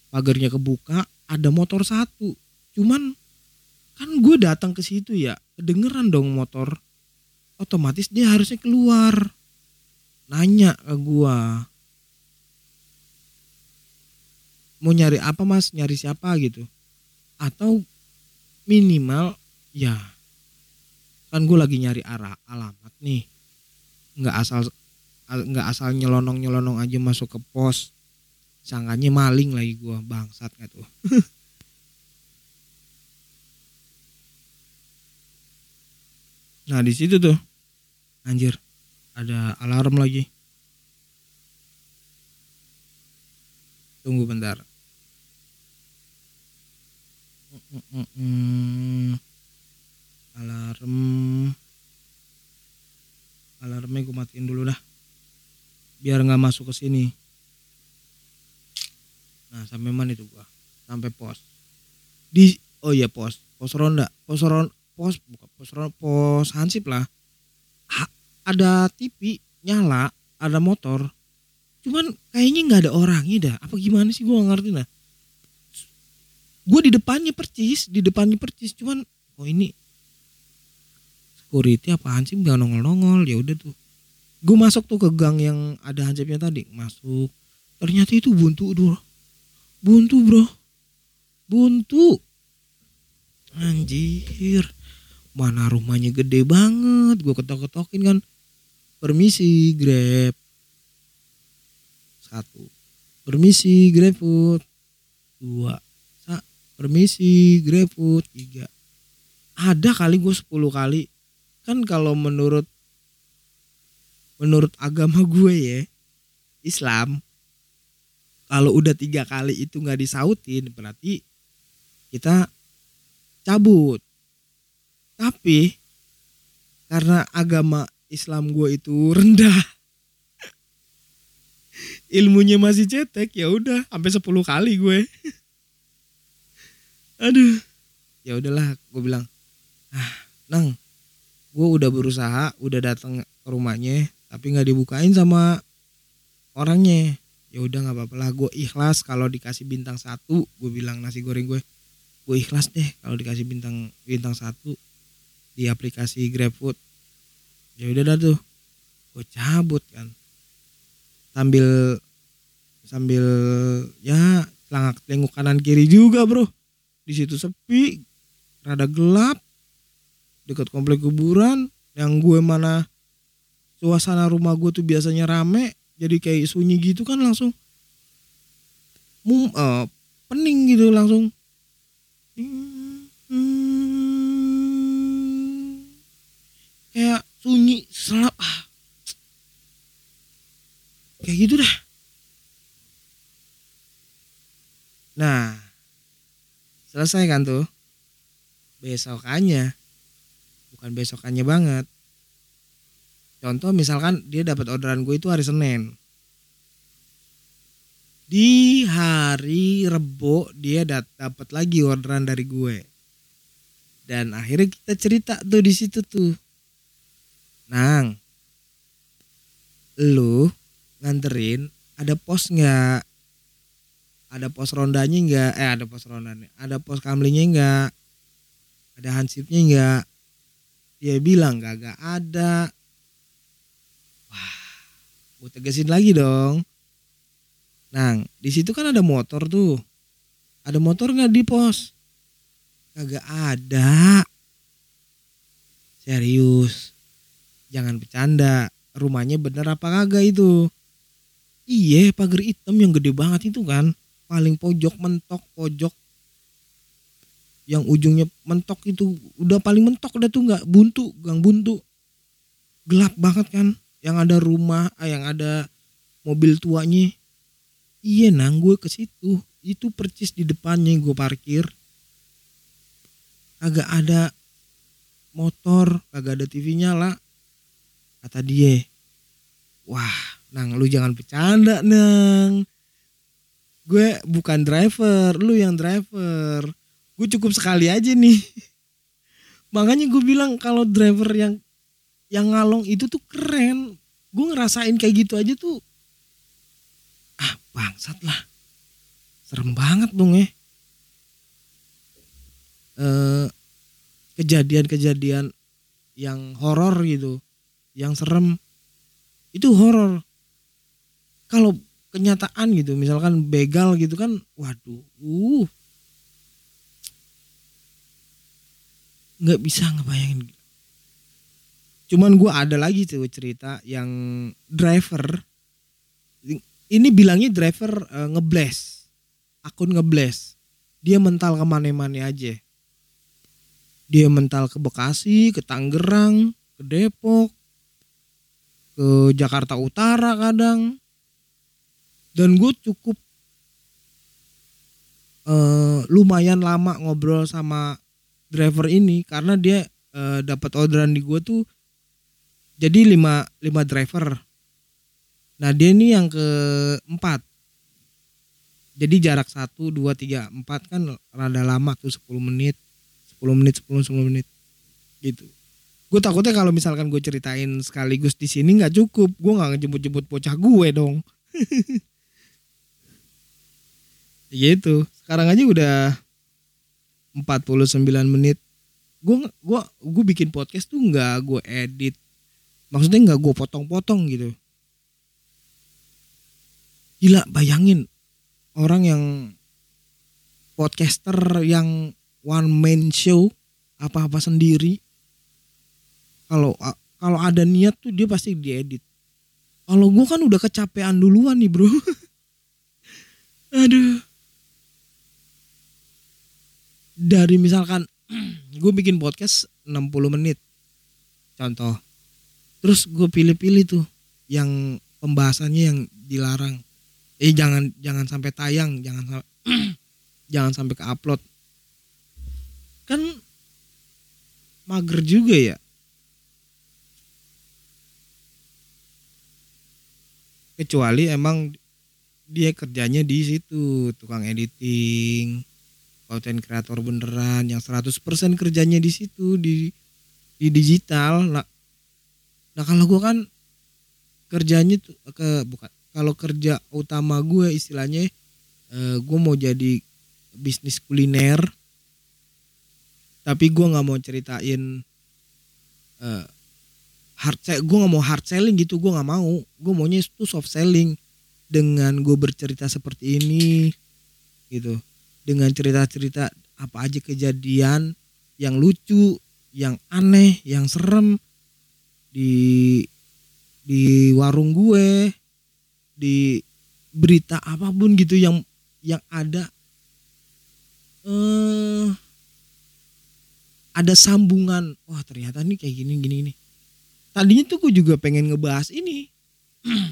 pagarnya kebuka ada motor satu. Cuman kan gue datang ke situ ya kedengeran dong motor. Otomatis dia harusnya keluar. Nanya ke gue mau nyari apa mas? Nyari siapa gitu. Atau minimal ya kan gue lagi nyari arah alamat nih. Nggak asal nggak asal nyelonong nyelonong aja masuk ke pos. Sangkanya maling lagi gue bangsat gak tuh Nah di situ tuh anjir ada alarm lagi. Tunggu bentar. Alarm. Alarmnya gue matiin dulu dah. Biar nggak masuk ke sini. Nah sampai mana itu gua? Sampai pos. Di oh iya pos, pos ronda, pos ronda, pos buka pos pos hansip lah. Ha, ada TV nyala ada motor. Cuman kayaknya nggak ada orangnya dah. Apa gimana sih? Gue gak ngerti nah gue di depannya percis di depannya percis. Cuman oh ini security apa hansip gak nongol nongol ya udah tuh. Gue masuk tuh ke gang yang ada hansipnya tadi. Masuk. Ternyata itu buntu bro buntu bro. Buntu. Anjir mana rumahnya gede banget. Gue ketok-ketokin kan. Permisi grab. Satu. Permisi grab food. Dua. Sa permisi grab food. Tiga. Ada kali gue sepuluh kali. Kan kalau menurut menurut agama gue ya Islam kalau udah tiga kali itu nggak disautin berarti kita cabut tapi karena agama Islam gue itu rendah ilmunya masih cetek ya udah sampai 10 kali gue. Aduh ya udahlah gue bilang ah nang gue udah berusaha udah datang ke rumahnya tapi nggak dibukain sama orangnya. Ya udah nggak apa-apa lah gue ikhlas kalau dikasih bintang satu gue bilang nasi goreng gue. Gue ikhlas deh kalau dikasih bintang bintang satu di aplikasi GrabFood. Ya udah dah tuh. Gue cabut kan. Sambil sambil ya celangak tengok kanan kiri juga bro. Di situ sepi rada gelap dekat komplek kuburan. Yang gue mana suasana rumah gue tuh biasanya rame jadi kayak sunyi gitu kan langsung. Mum uh, pening gitu langsung kayak sunyi selap ah. kayak gitu dah. Nah selesai kan tuh? Besokannya bukan besokannya banget. Contoh misalkan dia dapat orderan gue itu hari Senin. Di hari Rebo dia dapat lagi orderan dari gue. Dan akhirnya kita cerita tuh di situ tuh nang. Lu nganterin ada pos nggak? Ada pos rondanya nggak? Eh ada pos rondanya ada pos kamlingnya nggak? Ada hansipnya nggak? Dia bilang gak, gak ada. Wah gue tegasin lagi dong. Nah di situ kan ada motor tuh. Ada motor nggak di pos? Kagak ada. Serius jangan bercanda. Rumahnya bener apa kagak itu? Iya pagar hitam yang gede banget itu kan. Paling pojok mentok pojok. Yang ujungnya mentok itu udah paling mentok udah tuh nggak buntu gang buntu. Gelap banget kan. Yang ada rumah ah, yang ada mobil tuanya. Iya nang gue ke situ. Itu percis di depannya gue parkir. Agak ada motor agak ada TV nyala kata dia wah nang lu jangan bercanda nang gue bukan driver lu yang driver. Gue cukup sekali aja nih. Makanya gue bilang kalau driver yang yang ngalong itu tuh keren. Gue ngerasain kayak gitu aja tuh ah bangsat lah. Serem banget dong ya. Eh kejadian-kejadian yang horor gitu yang serem itu horor. Kalau kenyataan gitu misalkan begal gitu kan waduh uh. Nggak bisa ngebayangin. Cuman gue ada lagi tuh cerita yang driver ini bilangnya driver uh, ngebles akun ngebles dia mental ke mana-mana aja. Dia mental ke Bekasi ke Tangerang ke Depok ke Jakarta Utara kadang. Dan gue cukup uh, lumayan lama ngobrol sama driver ini karena dia uh, dapat orderan di gue tuh jadi lima lima driver. Nah dia ini yang keempat. Jadi jarak satu dua tiga empat kan rada lama tuh 10 menit. 10 menit 10 10 menit. Gitu gue takutnya kalau misalkan gue ceritain sekaligus di sini nggak cukup. Gue nggak ngejemput-jemput bocah gue dong. Gitu sekarang aja udah 49 menit. Gue gua gue bikin podcast tuh nggak gue edit. Maksudnya nggak gue potong-potong gitu. Gila bayangin. Orang yang podcaster yang one man show apa-apa sendiri kalau kalau ada niat tuh dia pasti diedit. Kalau gue kan udah kecapean duluan nih bro. Aduh. Dari misalkan gue bikin podcast 60 menit contoh. Terus gue pilih-pilih tuh yang pembahasannya yang dilarang. Eh jangan jangan sampai tayang jangan jangan sampai ke upload kan mager juga ya kecuali emang dia kerjanya di situ tukang editing konten kreator beneran yang 100% kerjanya di situ di di digital. Nah, nah kalau gue kan kerjanya tuh ke bukan kalau kerja utama gue istilahnya eh, gue mau jadi bisnis kuliner tapi gue nggak mau ceritain eh, hard gue nggak mau hard selling gitu gue nggak mau gue maunya itu soft selling dengan gue bercerita seperti ini gitu dengan cerita-cerita apa aja kejadian yang lucu, yang aneh, yang serem di di warung gue, di berita apa pun gitu yang yang ada eh ada sambungan. Wah, ternyata nih kayak gini gini nih. Tadinya tuh gue juga pengen ngebahas ini.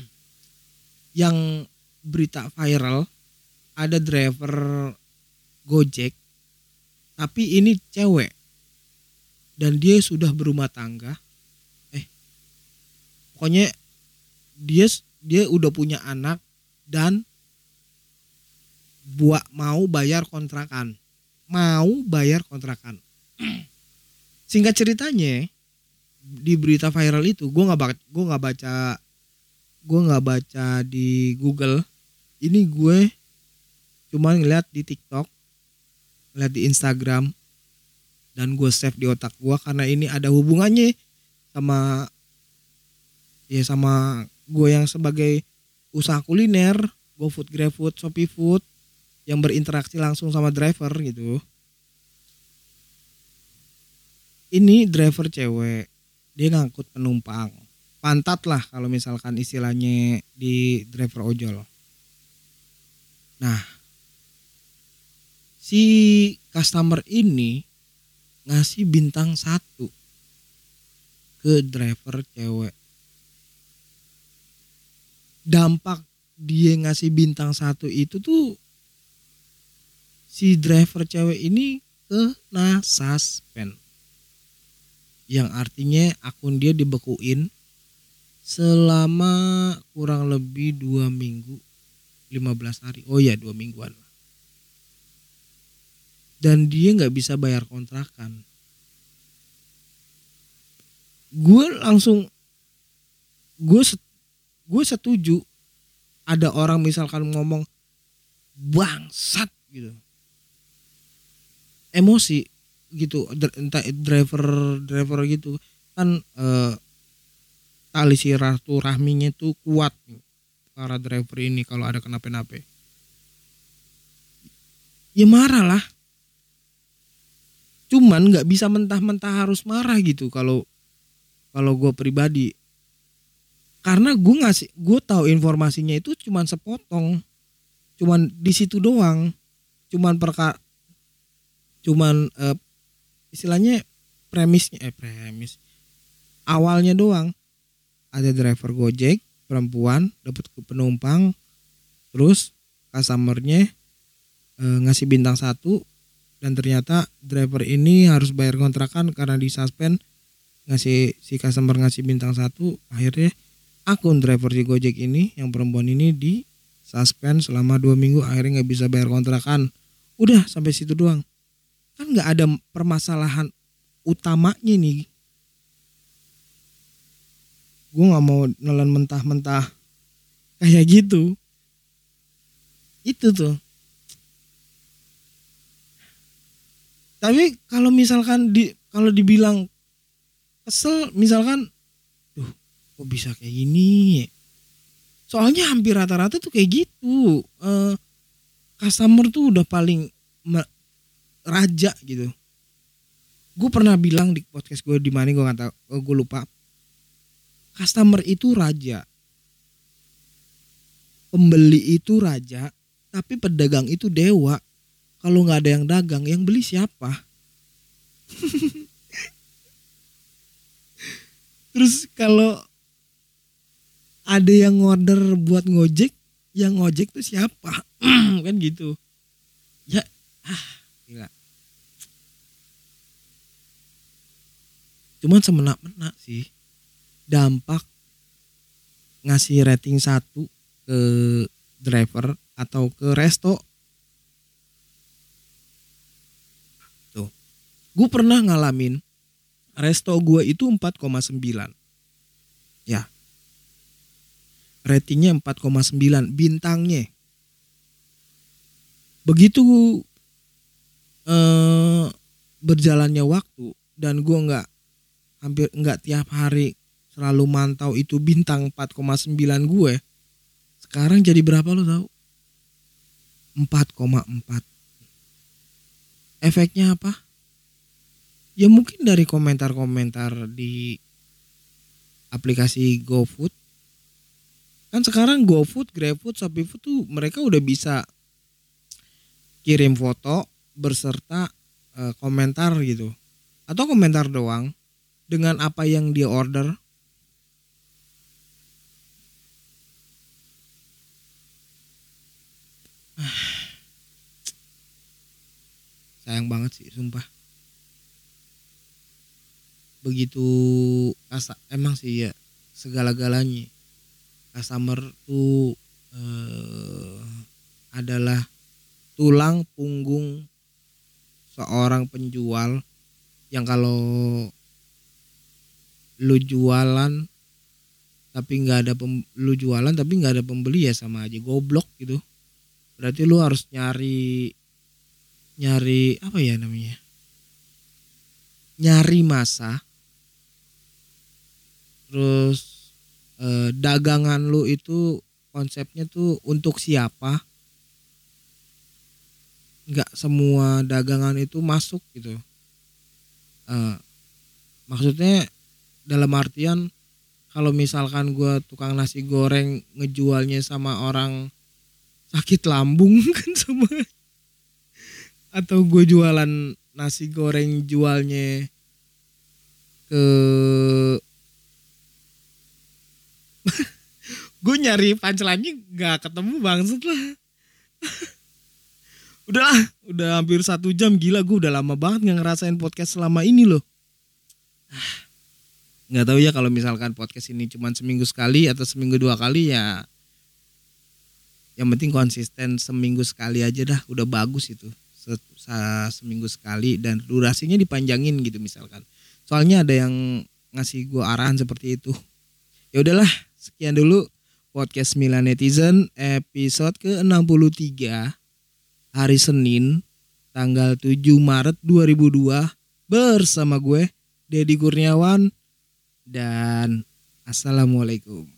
yang berita viral ada driver Gojek tapi ini cewek. Dan dia sudah berumah tangga. Eh pokoknya dia dia udah punya anak dan buat mau bayar kontrakan. Mau bayar kontrakan. Singkat ceritanya di berita viral itu gue nggak baca gue nggak baca gue nggak baca di Google ini gue cuma ngeliat di TikTok lihat di Instagram dan gue save di otak gue karena ini ada hubungannya sama ya sama gue yang sebagai usaha kuliner GoFood, GrabFood, Shopee Food yang berinteraksi langsung sama driver gitu. Ini driver cewek, dia ngangkut penumpang. Pantat lah kalau misalkan istilahnya di driver ojol. Nah, si customer ini ngasih bintang satu ke driver cewek. Dampak dia ngasih bintang satu itu tuh si driver cewek ini kena suspend. Yang artinya akun dia dibekuin selama kurang lebih dua minggu 15 hari. Oh ya dua mingguan dan dia nggak bisa bayar kontrakan. Gue langsung gue gue setuju ada orang misalkan ngomong bangsat gitu. Emosi gitu entah driver driver gitu kan eh, tali rahminya tuh kuat para driver ini kalau ada kenapa-napa. Ya marah lah. Cuman nggak bisa mentah-mentah harus marah gitu kalau kalau gue pribadi. Karena gue ngasih gue tahu informasinya itu cuman sepotong. Cuman di situ doang. Cuman perkara cuman uh, istilahnya premisnya eh premis. Awalnya doang. Ada driver gojek perempuan dapat penumpang terus customernya uh, ngasih bintang satu dan ternyata driver ini harus bayar kontrakan karena di suspend ngasih si customer ngasih bintang satu akhirnya akun driver di Gojek ini yang perempuan ini di suspend selama dua minggu akhirnya nggak bisa bayar kontrakan. Udah sampai situ doang kan nggak ada permasalahan utamanya nih. Gue nggak mau nelan mentah-mentah kayak gitu. Itu tuh. Tapi kalau misalkan di kalau dibilang kesel misalkan tuh kok bisa kayak gini? Soalnya hampir rata-rata tuh kayak gitu. Uh, customer tuh udah paling raja gitu. Gue pernah bilang di podcast gue di mana gue nggak tahu eh, gue lupa. Customer itu raja. Pembeli itu raja tapi pedagang itu dewa. Kalau nggak ada yang dagang yang beli siapa? Terus kalau ada yang order buat ngojek yang ngojek tuh siapa? Kan gitu. Ya ah gila cuman semenak-menak sih dampak ngasih rating satu ke driver atau ke resto. Tuh. Gue pernah ngalamin resto gue itu 4,9 ya. Ratingnya 4,9 bintangnya. Begitu eh, berjalannya waktu dan gue nggak hampir nggak tiap hari selalu mantau itu bintang 4,9 gue. Sekarang jadi berapa lo tau? 4,4 efeknya apa? Ya mungkin dari komentar-komentar di aplikasi GoFood. Kan sekarang GoFood, GrabFood, ShopeeFood tuh mereka udah bisa kirim foto berserta e, komentar gitu. Atau komentar doang dengan apa yang dia order? Sayang banget sih sumpah. Begitu asa emang sih ya segala-galanya. Customer tuh eh, adalah tulang punggung seorang penjual yang kalau lu jualan tapi nggak ada pem, lu jualan tapi nggak ada pembeli ya sama aja goblok gitu. Berarti lu harus nyari nyari apa ya namanya? Nyari masa. Terus eh, dagangan lu itu konsepnya tuh untuk siapa? Nggak semua dagangan itu masuk gitu. Eh, maksudnya dalam artian kalau misalkan gue tukang nasi goreng ngejualnya sama orang sakit lambung kan sama atau gue jualan nasi goreng jualnya ke gue nyari punchline gak ketemu banget lah. Udah udah hampir satu jam gila gue udah lama banget nggak ngerasain podcast selama ini loh nggak tahu ya kalau misalkan podcast ini cuma seminggu sekali atau seminggu dua kali ya yang penting konsisten seminggu sekali aja dah udah bagus itu seminggu sekali dan durasinya dipanjangin gitu misalkan. Soalnya ada yang ngasih gue arahan seperti itu. Ya udahlah sekian dulu podcast Milan Netizen episode ke 63 hari Senin tanggal 7 Maret 2002 bersama gue Dedi Kurniawan dan Assalamualaikum